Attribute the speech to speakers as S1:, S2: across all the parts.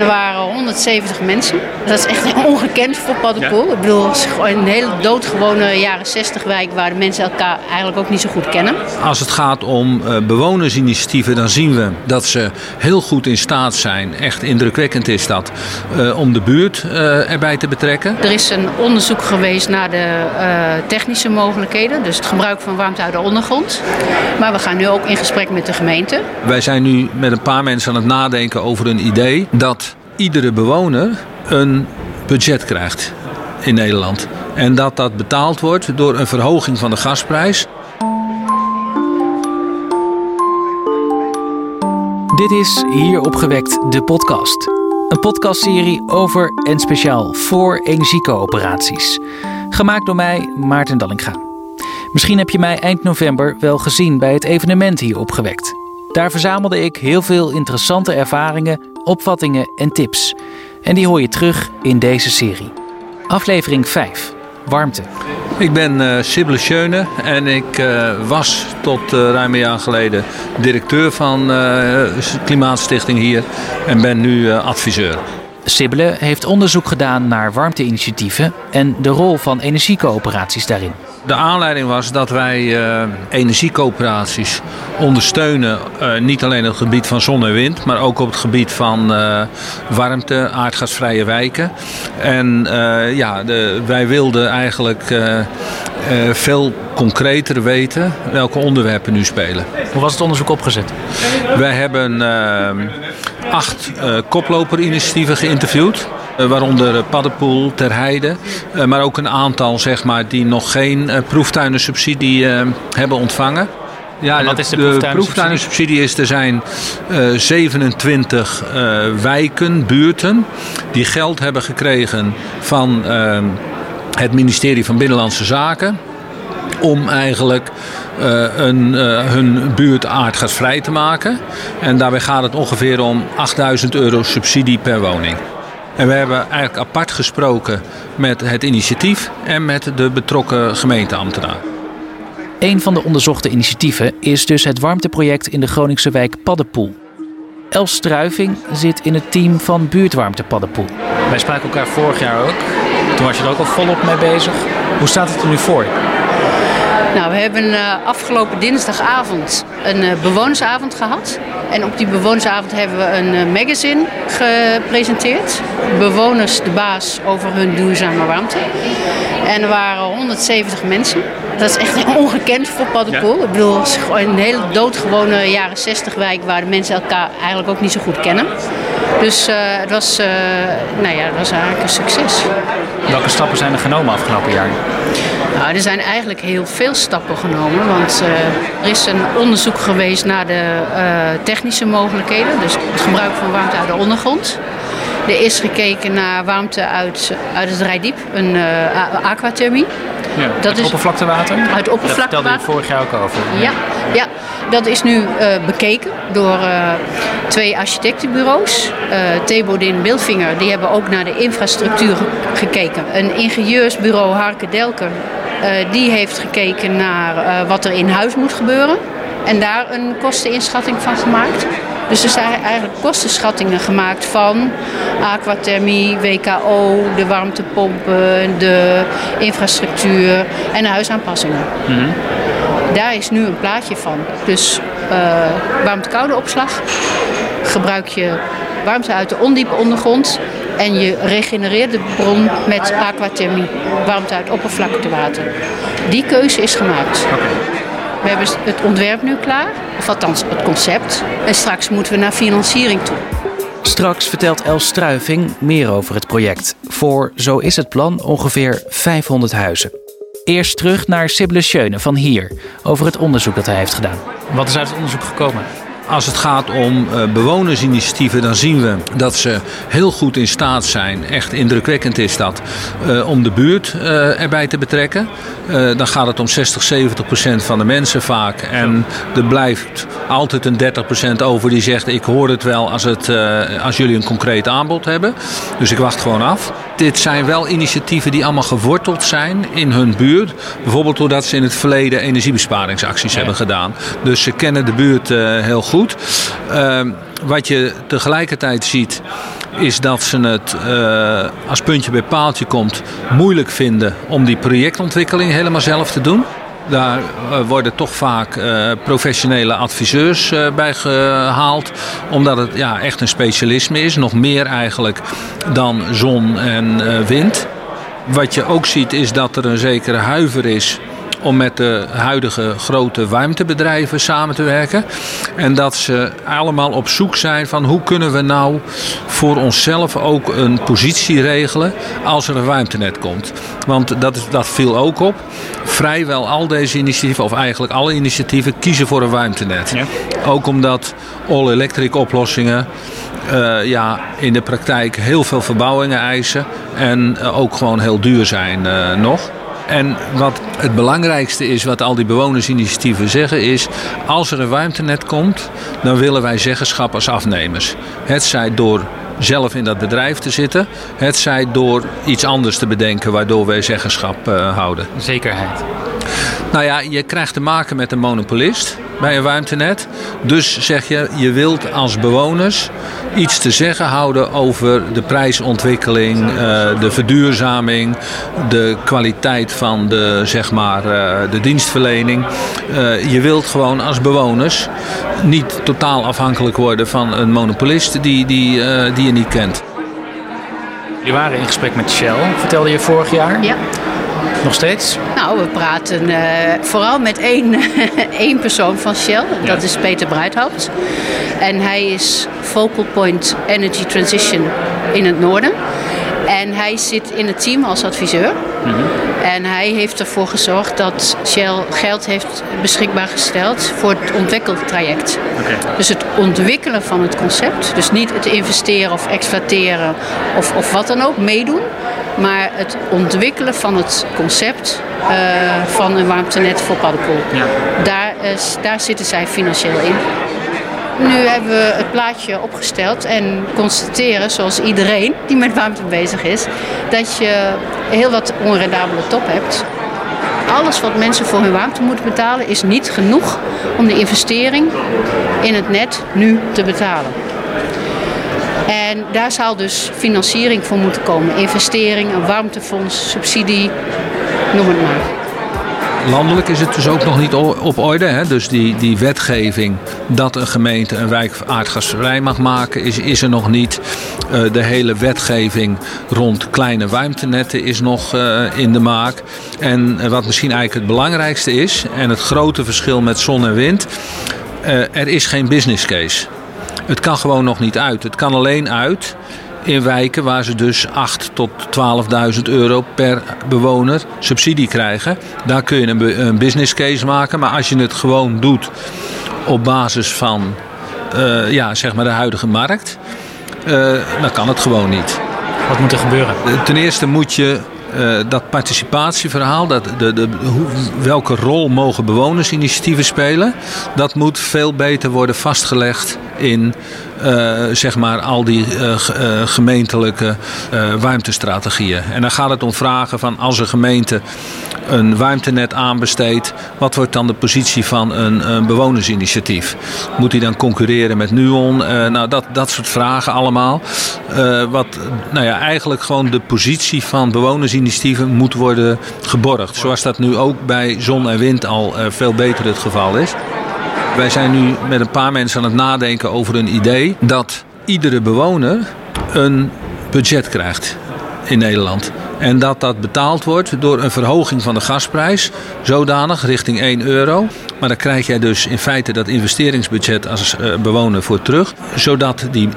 S1: Er waren 170 mensen. Dat is echt ongekend voor Paddenpoel. Ik bedoel, het is gewoon een hele doodgewone jaren 60 wijk waar de mensen elkaar eigenlijk ook niet zo goed kennen.
S2: Als het gaat om uh, bewonersinitiatieven, dan zien we dat ze heel goed in staat zijn. Echt indrukwekkend is dat. Uh, om de buurt uh, erbij te betrekken.
S1: Er is een onderzoek geweest naar de technische mogelijkheden. Dus het gebruik van warmte uit de ondergrond. Maar we gaan nu ook in gesprek met de gemeente.
S2: Wij zijn nu met een paar mensen aan het nadenken over een idee dat iedere bewoner een budget krijgt in Nederland. En dat dat betaald wordt door een verhoging van de gasprijs.
S3: Dit is Hier opgewekt de podcast. Een podcastserie over en speciaal voor energiecoöperaties. Gemaakt door mij, Maarten Dallinga. Misschien heb je mij eind november wel gezien bij het evenement Hier opgewekt. Daar verzamelde ik heel veel interessante ervaringen opvattingen en tips. En die hoor je terug in deze serie. Aflevering 5. Warmte.
S2: Ik ben uh, Sibylle Schöne en ik uh, was tot uh, ruim een jaar geleden directeur van Klimaatstichting hier en ben nu adviseur.
S3: Sibylle heeft onderzoek gedaan naar warmteinitiatieven en de rol van energiecoöperaties daarin.
S2: De aanleiding was dat wij uh, energiecoöperaties ondersteunen. Uh, niet alleen op het gebied van zon en wind, maar ook op het gebied van uh, warmte, aardgasvrije wijken. En ja, de, wij wilden eigenlijk veel concreter weten welke onderwerpen nu spelen.
S3: Hoe was het onderzoek opgezet?
S2: Wij hebben acht koploperinitiatieven geïnterviewd. Eh, waaronder Paddenpoel, Ter Heide. Eh, maar ook een aantal zeg maar, die nog geen eh, proeftuinensubsidie hebben ontvangen.
S3: Ja, wat is de, de proeftuinensubsidie?
S2: is, er zijn uh, 27 uh, wijken, buurten, die geld hebben gekregen van uh, het ministerie van Binnenlandse Zaken. Om eigenlijk een, hun buurt aardgasvrij te maken. En daarbij gaat het ongeveer om 8000 euro subsidie per woning. En we hebben eigenlijk apart gesproken met het initiatief en met de betrokken gemeenteambtenaar.
S3: Een van de onderzochte initiatieven is dus het warmteproject in de Groningse wijk Paddenpoel. Els Struiving zit in het team van Buurtwarmte Paddenpoel. Wij spraken elkaar vorig jaar ook. Toen was je er ook al volop mee bezig. Hoe staat het er nu voor?
S1: Nou, we hebben uh, afgelopen dinsdagavond een uh, bewonersavond gehad. En op die bewonersavond hebben we een uh, magazine gepresenteerd. Bewoners de baas over hun duurzame warmte. En er waren 170 mensen. Dat is echt ongekend voor Paddenpoel. Ja. Ik bedoel, het is gewoon een hele doodgewone jaren 60 wijk waar de mensen elkaar eigenlijk ook niet zo goed kennen. Dus het, was, nou ja, het was eigenlijk een succes.
S3: Welke stappen zijn er genomen afgelopen jaar?
S1: Nou, er zijn eigenlijk heel veel stappen genomen. Want uh, er is een onderzoek geweest naar de uh, technische mogelijkheden. Dus het gebruik van warmte uit de ondergrond. Er is gekeken naar warmte uit, uit het Rijdiep, een uh, aquathermie.
S3: Ja, dat is oppervlaktewater?
S1: Uit oppervlaktewater.
S3: Daar je vorig jaar ook over.
S1: Ja, ja dat is nu uh, bekeken door uh, twee architectenbureaus. Uh, Thebodin Bilfinger, die hebben ook naar de infrastructuur gekeken. Een ingenieursbureau Harke Delker die heeft gekeken naar wat er in huis moet gebeuren. En daar een kosteninschatting van gemaakt. Dus er zijn eigenlijk kostenschattingen gemaakt van aquathermie, WKO, de warmtepompen, de infrastructuur en de huisaanpassingen. Mm -hmm. Daar is nu een plaatje van. Dus uh, warmte-koude opslag gebruik je warmte uit de ondiepe ondergrond en je regenereert de bron met aquathermie, warmte uit oppervlaktewater. Die keuze is gemaakt. We hebben het ontwerp nu klaar, of althans het concept. En straks moeten we naar financiering toe.
S3: Straks vertelt Els Struiving meer over het project. Voor, zo is het plan, ongeveer 500 huizen. Eerst terug naar Sibylle Schöne van hier, over het onderzoek dat hij heeft gedaan. Wat is uit het onderzoek gekomen?
S2: Als het gaat om uh, bewonersinitiatieven, dan zien we dat ze heel goed in staat zijn. Echt indrukwekkend is dat. Uh, om de buurt uh, erbij te betrekken. dan gaat het om 60, 70 procent van de mensen vaak. En er blijft altijd een 30 procent over die zegt: Ik hoor het wel als, het, als jullie een concreet aanbod hebben. Dus ik wacht gewoon af. Dit zijn wel initiatieven die allemaal geworteld zijn in hun buurt. Bijvoorbeeld doordat ze in het verleden energiebesparingsacties ja. hebben gedaan. Dus ze kennen de buurt heel goed. Uh, wat je tegelijkertijd ziet is dat ze het als puntje bij paaltje komt moeilijk vinden om die projectontwikkeling helemaal zelf te doen. Daar worden toch vaak professionele adviseurs bij gehaald. Omdat het ja, echt een specialisme is. Nog meer eigenlijk dan zon en wind. Wat je ook ziet is dat er een zekere huiver is om met de huidige grote warmtebedrijven samen te werken. En dat ze allemaal op zoek zijn van hoe kunnen we nou voor onszelf ook een positie regelen als er een warmtenet komt. Want dat, dat viel ook op. Vrijwel al deze initiatieven, of eigenlijk alle initiatieven, kiezen voor een warmtenet. Ja. Ook omdat all-electric oplossingen uh, ja, in de praktijk heel veel verbouwingen eisen en uh, ook gewoon heel duur zijn uh, nog. En wat het belangrijkste is, wat al die bewonersinitiatieven zeggen, is: als er een warmtenet komt, dan willen wij zeggenschap als afnemers. Het zij door zelf in dat bedrijf te zitten, het zij door iets anders te bedenken waardoor wij zeggenschap uh, houden.
S3: Zekerheid.
S2: Nou ja, je krijgt te maken met een monopolist bij een warmtenet. Dus zeg je, je wilt als bewoners iets te zeggen houden over de prijsontwikkeling, uh, de verduurzaming, de kwaliteit van de, zeg maar, uh, de dienstverlening. Uh, je wilt gewoon als bewoners niet totaal afhankelijk worden van een monopolist die, die, die je niet kent.
S3: Je waren in gesprek met Shell, vertelde je vorig jaar.
S1: Ja.
S3: Nog steeds?
S1: Nou, we praten uh, vooral met één, één persoon van Shell. Ja. Dat is Peter Bruidhaupt. En hij is Focal Point Energy Transition in het noorden. En hij zit in het team als adviseur. Mm -hmm. En hij heeft ervoor gezorgd dat Shell geld heeft beschikbaar gesteld voor het ontwikkeltraject. Okay. Dus het ontwikkelen van het concept. Dus niet het investeren of exploiteren of, of wat dan ook, meedoen. Maar het ontwikkelen van het concept uh, van een warmtenet voor paddenkool. Ja. Daar, is, daar zitten zij financieel in. Nu hebben we het plaatje opgesteld en constateren, zoals iedereen die met warmte bezig is, dat je heel wat onrendabele top hebt. Alles wat mensen voor hun warmte moeten betalen is niet genoeg om de investering in het net nu te betalen. En daar zal dus financiering voor moeten komen. Investering, een warmtefonds, subsidie, noem het maar.
S2: Landelijk is het dus ook nog niet op orde. Hè? Dus die, die wetgeving dat een gemeente een wijk aardgasvrij mag maken, is, is er nog niet. Uh, de hele wetgeving rond kleine warmtenetten is nog uh, in de maak. En uh, wat misschien eigenlijk het belangrijkste is, en het grote verschil met zon en wind, er is geen business case. Het kan gewoon nog niet uit. Het kan alleen uit in wijken waar ze dus 8 tot 12.000 euro per bewoner subsidie krijgen. Daar kun je een, een business case maken. Maar als je het gewoon doet op basis van uh, ja, zeg maar de huidige markt, uh, dan kan het gewoon niet.
S3: Wat moet er gebeuren?
S2: Ten eerste moet je uh, dat participatieverhaal, dat de, de, hoe, welke rol mogen bewonersinitiatieven spelen, dat moet veel beter worden vastgelegd in uh, zeg maar al die uh, gemeentelijke warmtestrategieën. En dan gaat het om vragen van als een gemeente een warmtenet aanbesteedt, wat wordt dan de positie van een, bewonersinitiatief? Moet hij dan concurreren met Nuon? nou, dat, dat soort vragen allemaal. wat nou ja, eigenlijk gewoon de positie van bewonersinitiatieven moet worden geborgd. Zoals dat nu ook bij zon en wind al veel beter het geval is. Wij zijn nu met een paar mensen aan het nadenken over een idee dat iedere bewoner een budget krijgt in Nederland. En dat dat betaald wordt door een verhoging van de gasprijs, zodanig richting 1 euro. Maar dan krijg jij dus in feite dat investeringsbudget als uh, bewoner voor terug, zodat die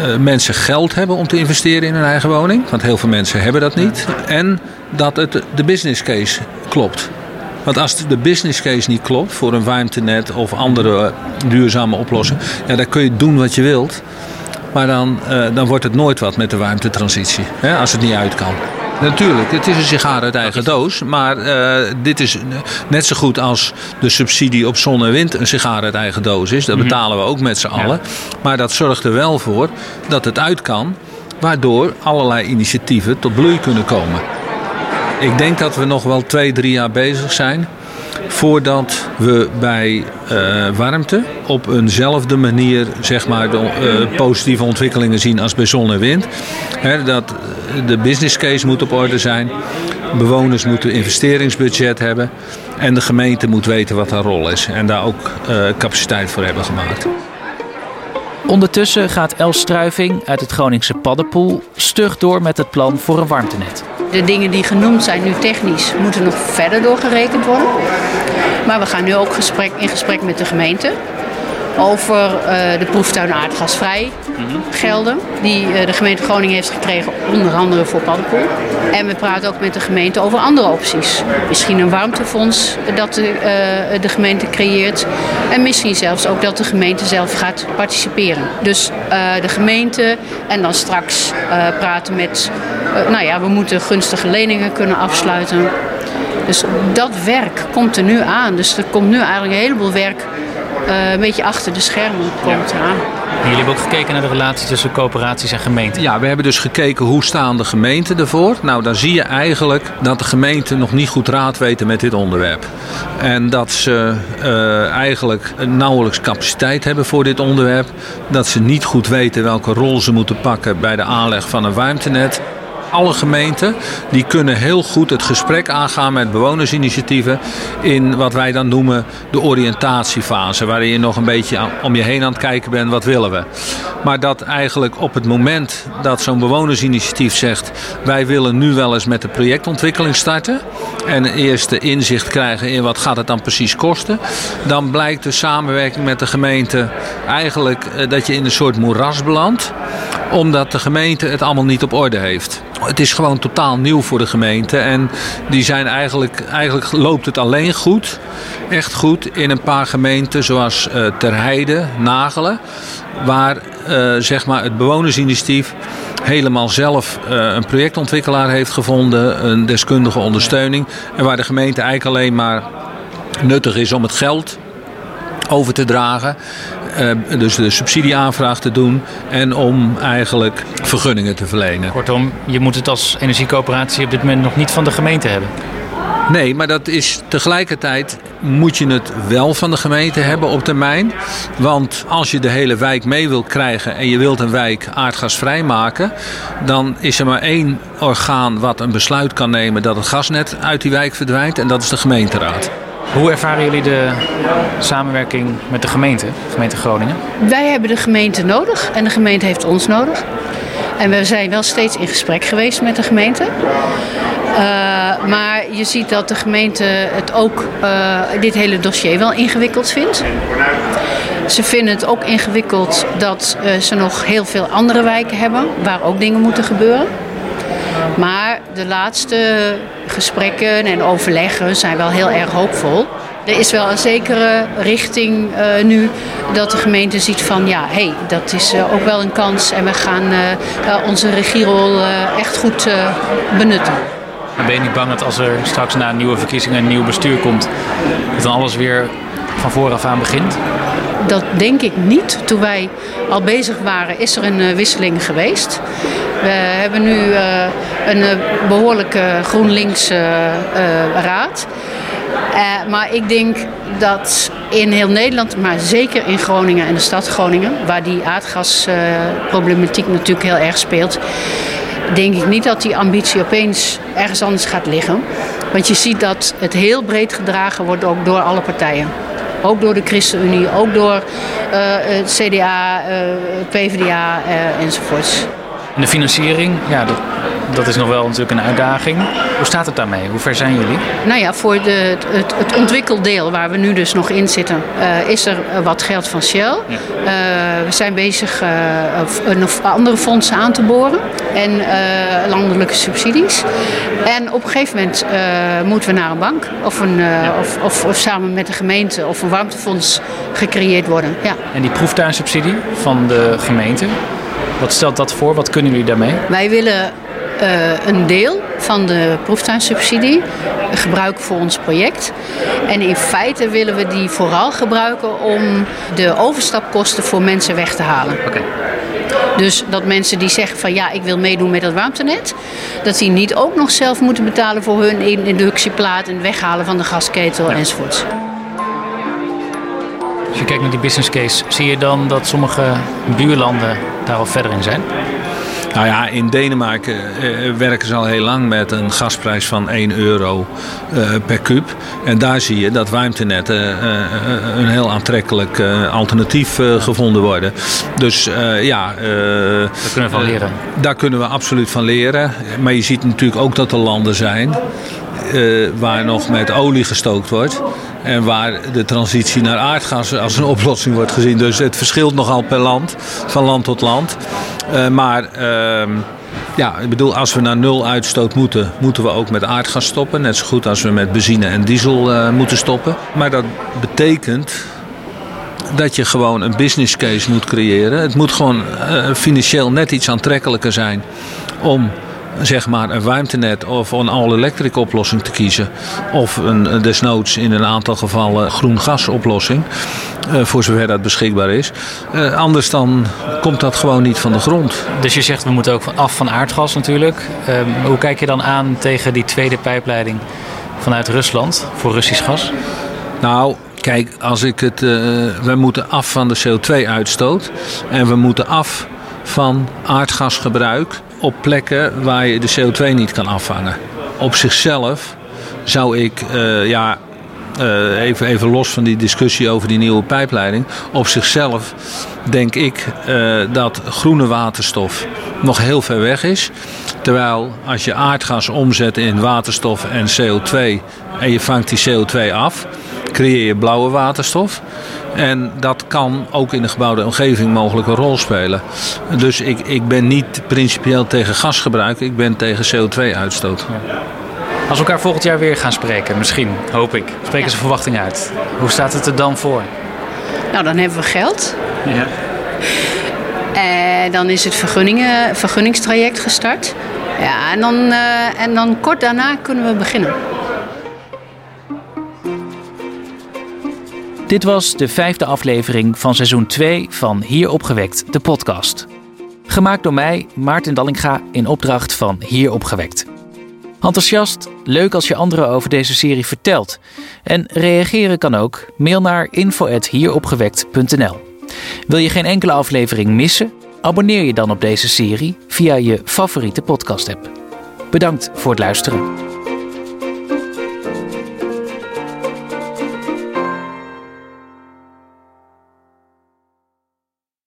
S2: uh, mensen geld hebben om te investeren in hun eigen woning. Want heel veel mensen hebben dat niet. En dat het de business case klopt. Want als de business case niet klopt voor een warmtenet of andere duurzame oplossingen, ja, dan kun je doen wat je wilt. Maar dan, uh, dan wordt het nooit wat met de warmtetransitie, hè, als het niet uit kan. Natuurlijk, het is een sigaar uit eigen doos. Maar uh, dit is net zo goed als de subsidie op zon en wind een sigaar uit eigen doos is. Dat mhm. betalen we ook met z'n allen. Ja. Maar dat zorgt er wel voor dat het uit kan. Waardoor allerlei initiatieven tot bloei kunnen komen. Ik denk dat we nog wel twee, drie jaar bezig zijn voordat we bij uh, warmte op eenzelfde manier zeg maar, de uh, positieve ontwikkelingen zien als bij zon en wind. Dat de business case moet op orde zijn. Bewoners moeten investeringsbudget hebben. En de gemeente moet weten wat haar rol is. En daar ook uh, capaciteit voor hebben gemaakt.
S3: Ondertussen gaat Els Struiving uit het Groningse Paddenpoel stug door met het plan voor een warmtenet.
S1: De dingen die genoemd zijn nu technisch moeten nog verder doorgerekend worden. Maar we gaan nu ook gesprek, in gesprek met de gemeente over uh, de proeftuin aardgasvrij gelden. Die uh, de gemeente Groningen heeft gekregen, onder andere voor Paddenpoel. En we praten ook met de gemeente over andere opties. Misschien een warmtefonds dat de, uh, de gemeente creëert. En misschien zelfs ook dat de gemeente zelf gaat participeren. Dus de gemeente en dan straks praten met... nou ja, we moeten gunstige leningen kunnen afsluiten. Dus dat werk komt er nu aan. Dus er komt nu eigenlijk een heleboel werk uh, een beetje achter de schermen komt ja. aan.
S3: Jullie hebben ook gekeken naar de relatie tussen coöperaties en gemeenten.
S2: Ja, we hebben dus gekeken hoe staan de gemeenten ervoor. Nou, dan zie je eigenlijk dat de gemeenten nog niet goed raad weten met dit onderwerp. En dat ze uh, eigenlijk nauwelijks capaciteit hebben voor dit onderwerp. Dat ze niet goed weten welke rol ze moeten pakken bij de aanleg van een warmtenet alle gemeenten die kunnen heel goed het gesprek aangaan met bewonersinitiatieven in wat wij dan noemen de oriëntatiefase, waarin je nog een beetje om je heen aan het kijken bent wat willen we. Maar dat eigenlijk op het moment dat zo'n bewonersinitiatief zegt wij willen nu wel eens met de projectontwikkeling starten en eerste inzicht krijgen in wat gaat het dan precies kosten, dan blijkt de samenwerking met de gemeente eigenlijk eh, dat je in een soort moeras belandt omdat de gemeente het allemaal niet op orde heeft. Het is gewoon totaal nieuw voor de gemeente. En die zijn eigenlijk, eigenlijk loopt het alleen goed. Echt goed in een paar gemeenten zoals uh, Terheide, Nagelen. Waar uh, zeg maar het bewonersinitiatief helemaal zelf uh, een projectontwikkelaar heeft gevonden. Een deskundige ondersteuning. En waar de gemeente eigenlijk alleen maar nuttig is om het geld over te dragen. Uh, dus de subsidieaanvraag te doen en om eigenlijk vergunningen te verlenen.
S3: Kortom, je moet het als energiecoöperatie op dit moment nog niet van de gemeente hebben.
S2: Nee, maar dat is tegelijkertijd moet je het wel van de gemeente hebben op termijn. Want als je de hele wijk mee wilt krijgen en je wilt een wijk aardgasvrij maken, dan is er maar één orgaan wat een besluit kan nemen dat het gasnet uit die wijk verdwijnt en dat is de gemeenteraad.
S3: Hoe ervaren jullie de samenwerking met de gemeente, gemeente Groningen?
S1: Wij hebben de gemeente nodig en de gemeente heeft ons nodig. En we zijn wel steeds in gesprek geweest met de gemeente. Uh, maar je ziet dat de gemeente het ook, uh, dit hele dossier wel ingewikkeld vindt. Ze vinden het ook ingewikkeld dat uh, ze nog heel veel andere wijken hebben waar ook dingen moeten gebeuren. Maar de laatste gesprekken en overleggen zijn wel heel erg hoopvol. Er is wel een zekere richting uh, nu dat de gemeente ziet van ja, hé, hey, dat is uh, ook wel een kans en we gaan uh, onze regierol echt goed benutten.
S3: En ben je niet bang dat als er straks na nieuwe verkiezingen een nieuw bestuur komt, dat dan alles weer van vooraf aan begint?
S1: Dat denk ik niet. Toen wij al bezig waren, is er een wisseling geweest. We hebben nu uh, een uh, behoorlijke GroenLinks uh, raad. maar ik denk dat in heel Nederland, maar zeker in Groningen en de stad Groningen, waar die aardgasproblematiek natuurlijk heel erg speelt, denk ik niet dat die ambitie opeens ergens anders gaat liggen. Want je ziet dat het heel breed gedragen wordt ook door alle partijen. Ook door de ChristenUnie, ook door het CDA, uh, PvdA uh, enzovoorts.
S3: En de financiering, ja, dat, dat is nog wel natuurlijk een uitdaging. Hoe staat het daarmee? Hoe ver zijn jullie?
S1: Nou ja, voor de, het, het ontwikkeldeel waar we nu dus nog in zitten, uh, is er wat geld van Shell. Ja. Uh, we zijn bezig uh, andere fondsen aan te boren en landelijke subsidies. En op een gegeven moment moeten we naar een bank of, een, ja. of, of, of, samen met de gemeente of een warmtefonds gecreëerd worden. Ja.
S3: En die proeftuinsubsidie van de gemeente, wat stelt dat voor? Wat kunnen jullie daarmee?
S1: Wij willen uh, een deel van de proeftuinsubsidie gebruiken voor ons project. En in feite willen we die vooral gebruiken om de overstapkosten voor mensen weg te halen.
S3: Okay.
S1: Dus dat mensen die zeggen van ja, ik wil meedoen met het warmtenet, dat die niet ook nog zelf moeten betalen voor hun inductieplaat en weghalen van de gasketel enzovoorts.
S3: Als je kijkt naar die business case, zie je dan dat sommige buurlanden daar al verder in zijn?
S2: Nou ja, in Denemarken uh, werken ze al heel lang met een gasprijs van 1 euro uh, per kuub. En daar zie je dat warmtenetten een heel aantrekkelijk alternatief gevonden worden. Dus ja...
S3: daar kunnen we van leren.
S2: daar kunnen we absoluut van leren. Maar je ziet natuurlijk ook dat er landen zijn waar nog met olie gestookt wordt. En waar de transitie naar aardgas als een oplossing wordt gezien. Dus het verschilt nogal per land, van land tot land. Uh, maar uh, ja, ik bedoel, als we naar nul uitstoot moeten, moeten we ook met aardgas stoppen. Net zo goed als we met benzine en diesel uh, moeten stoppen. Maar dat betekent dat je gewoon een business case moet creëren. Het moet gewoon financieel net iets aantrekkelijker zijn om zeg maar een warmtenet of een all-electric oplossing te kiezen. Of een, desnoods in een aantal gevallen groen gas oplossing. Uh, voor zover dat beschikbaar is. Uh, anders dan komt dat gewoon niet van de grond.
S3: Dus je zegt we moeten ook af van aardgas natuurlijk. Uh, hoe kijk je dan aan tegen die tweede pijpleiding vanuit Rusland voor Russisch gas?
S2: Nou, kijk, als ik het. we moeten af van de CO2-uitstoot. En we moeten af van aardgasgebruik op plekken waar je de CO2 niet kan afvangen. Op zichzelf zou ik, uh, ja, uh, even, even los van die discussie over die nieuwe pijpleiding. Op zichzelf denk ik uh, dat groene waterstof nog heel ver weg is. Terwijl als je aardgas omzet in waterstof en CO2 en je vangt die CO2 af, creëer je blauwe waterstof. En dat kan ook in de gebouwde omgeving mogelijk een rol spelen. Dus ik, ik ben niet principieel tegen gasgebruik, ik ben tegen CO2-uitstoot.
S3: Als we elkaar volgend jaar weer gaan spreken, misschien, hoop ik, spreken ze verwachtingen uit. Hoe staat het er dan voor?
S1: Nou, dan hebben we geld. Ja. En dan is het vergunningen, vergunningstraject gestart. Ja, en dan, uh, en dan kort daarna kunnen we beginnen.
S3: Dit was de vijfde aflevering van seizoen 2 van Hier Opgewekt, de podcast. Gemaakt door mij, Maarten Dallinga, in opdracht van Hier Opgewekt. Enthousiast, leuk als je anderen over deze serie vertelt. En reageren kan ook. Mail naar info.hieropgewekt.nl Wil je geen enkele aflevering missen? Abonneer je dan op deze serie via je favoriete podcast-app. Bedankt voor het luisteren.